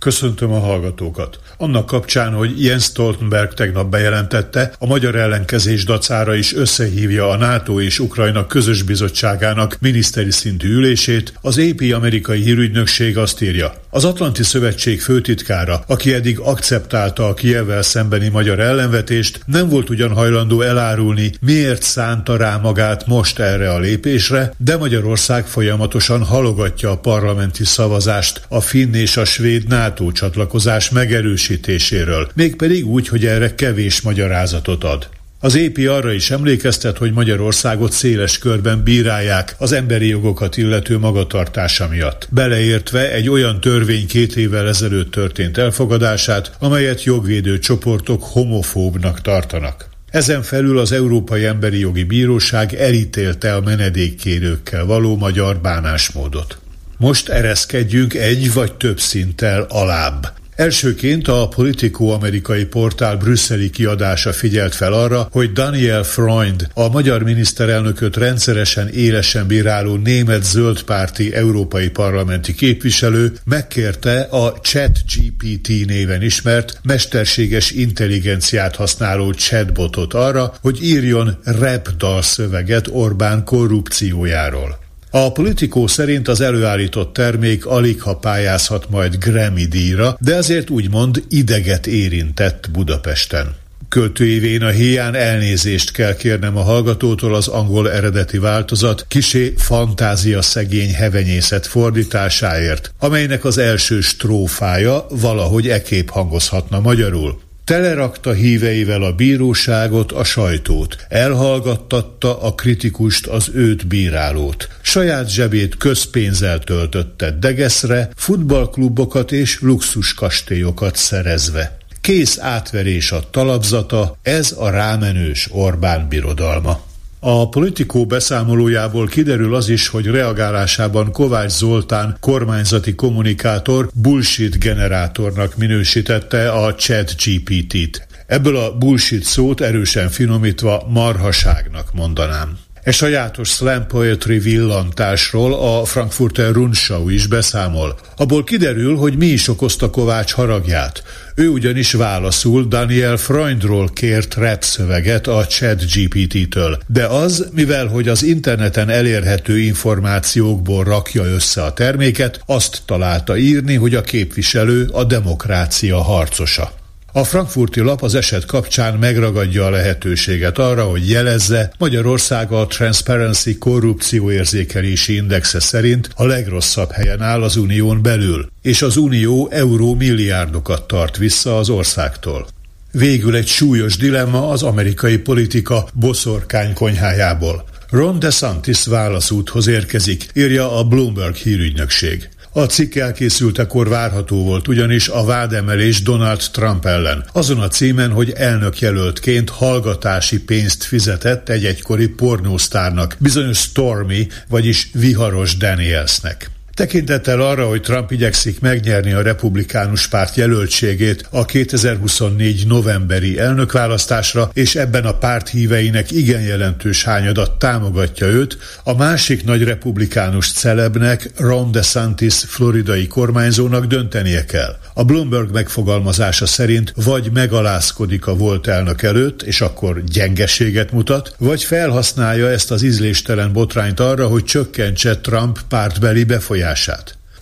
Köszöntöm a hallgatókat. Annak kapcsán, hogy Jens Stoltenberg tegnap bejelentette, a magyar ellenkezés dacára is összehívja a NATO és Ukrajna közös bizottságának miniszteri szintű ülését, az AP amerikai hírügynökség azt írja. Az Atlanti Szövetség főtitkára, aki eddig akceptálta a Kievvel szembeni magyar ellenvetést, nem volt ugyan hajlandó elárulni, miért szánta rá magát most erre a lépésre, de Magyarország folyamatosan halogatja a parlamenti szavazást a finn és a svéd NATO csatlakozás megerősítéséről, mégpedig úgy, hogy erre kevés magyarázatot ad. Az épi arra is emlékeztet, hogy Magyarországot széles körben bírálják az emberi jogokat illető magatartása miatt, beleértve egy olyan törvény két évvel ezelőtt történt elfogadását, amelyet jogvédő csoportok homofóbnak tartanak. Ezen felül az Európai Emberi Jogi Bíróság elítélte a menedékkérőkkel való magyar bánásmódot. Most ereszkedjünk egy vagy több szinttel alább. Elsőként a Politico amerikai portál brüsszeli kiadása figyelt fel arra, hogy Daniel Freund, a magyar miniszterelnököt rendszeresen élesen bíráló német zöldpárti európai parlamenti képviselő megkérte a ChatGPT néven ismert mesterséges intelligenciát használó chatbotot arra, hogy írjon rap dalszöveget Orbán korrupciójáról. A politikó szerint az előállított termék alig ha pályázhat majd Grammy díjra, de azért úgymond ideget érintett Budapesten. Költőévén a hián elnézést kell kérnem a hallgatótól az angol eredeti változat kisé fantázia szegény hevenyészet fordításáért, amelynek az első strófája valahogy ekép hangozhatna magyarul. Telerakta híveivel a bíróságot, a sajtót. Elhallgattatta a kritikust, az őt bírálót. Saját zsebét közpénzzel töltötte degeszre, futballklubokat és luxuskastélyokat szerezve. Kész átverés a talapzata, ez a rámenős Orbán birodalma. A politikó beszámolójából kiderül az is, hogy reagálásában Kovács Zoltán kormányzati kommunikátor bullshit generátornak minősítette a chat GPT-t. Ebből a bullshit szót erősen finomítva marhaságnak mondanám. E sajátos slam poetry villantásról a Frankfurter Rundschau is beszámol. Abból kiderül, hogy mi is okozta Kovács haragját. Ő ugyanis válaszul Daniel Freundról kért rap szöveget a chat GPT-től. De az, mivel hogy az interneten elérhető információkból rakja össze a terméket, azt találta írni, hogy a képviselő a demokrácia harcosa. A frankfurti lap az eset kapcsán megragadja a lehetőséget arra, hogy jelezze, Magyarország a Transparency korrupcióérzékelési indexe szerint a legrosszabb helyen áll az unión belül, és az unió euró milliárdokat tart vissza az országtól. Végül egy súlyos dilemma az amerikai politika boszorkány konyhájából. Ron DeSantis válaszúthoz érkezik, írja a Bloomberg hírügynökség. A cikk elkészültekor várható volt ugyanis a vádemelés Donald Trump ellen. Azon a címen, hogy elnökjelöltként hallgatási pénzt fizetett egy egykori pornósztárnak, bizonyos Stormy, vagyis viharos Danielsnek. Tekintettel arra, hogy Trump igyekszik megnyerni a republikánus párt jelöltségét a 2024 novemberi elnökválasztásra, és ebben a párt híveinek igen jelentős hányadat támogatja őt, a másik nagy republikánus celebnek, Ron DeSantis floridai kormányzónak döntenie kell. A Bloomberg megfogalmazása szerint vagy megalázkodik a volt elnök előtt, és akkor gyengeséget mutat, vagy felhasználja ezt az ízléstelen botrányt arra, hogy csökkentse Trump pártbeli befolyását.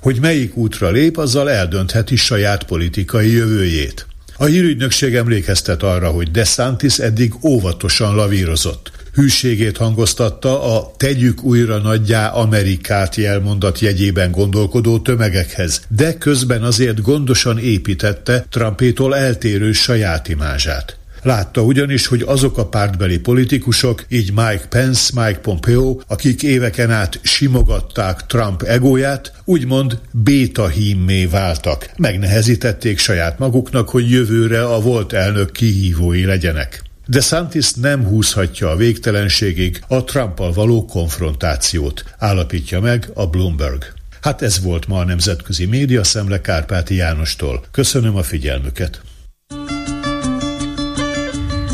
Hogy melyik útra lép, azzal eldöntheti saját politikai jövőjét. A hírügynökség emlékeztet arra, hogy DeSantis eddig óvatosan lavírozott. Hűségét hangoztatta a tegyük újra nagyjá Amerikát jelmondat jegyében gondolkodó tömegekhez, de közben azért gondosan építette Trumpétól eltérő saját imázsát. Látta ugyanis, hogy azok a pártbeli politikusok, így Mike Pence, Mike Pompeo, akik éveken át simogatták Trump egóját, úgymond béta hímmé váltak. Megnehezítették saját maguknak, hogy jövőre a volt elnök kihívói legyenek. De Santis nem húzhatja a végtelenségig a Trumpal való konfrontációt, állapítja meg a Bloomberg. Hát ez volt ma a Nemzetközi Média Szemle Kárpáti Jánostól. Köszönöm a figyelmüket!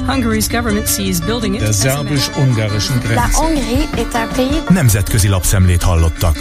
Hungary's government sees building it Der szerbus-ungarischen Grenze. La Hongrie est un pays... Nemzetközi lapszemlét hallottak.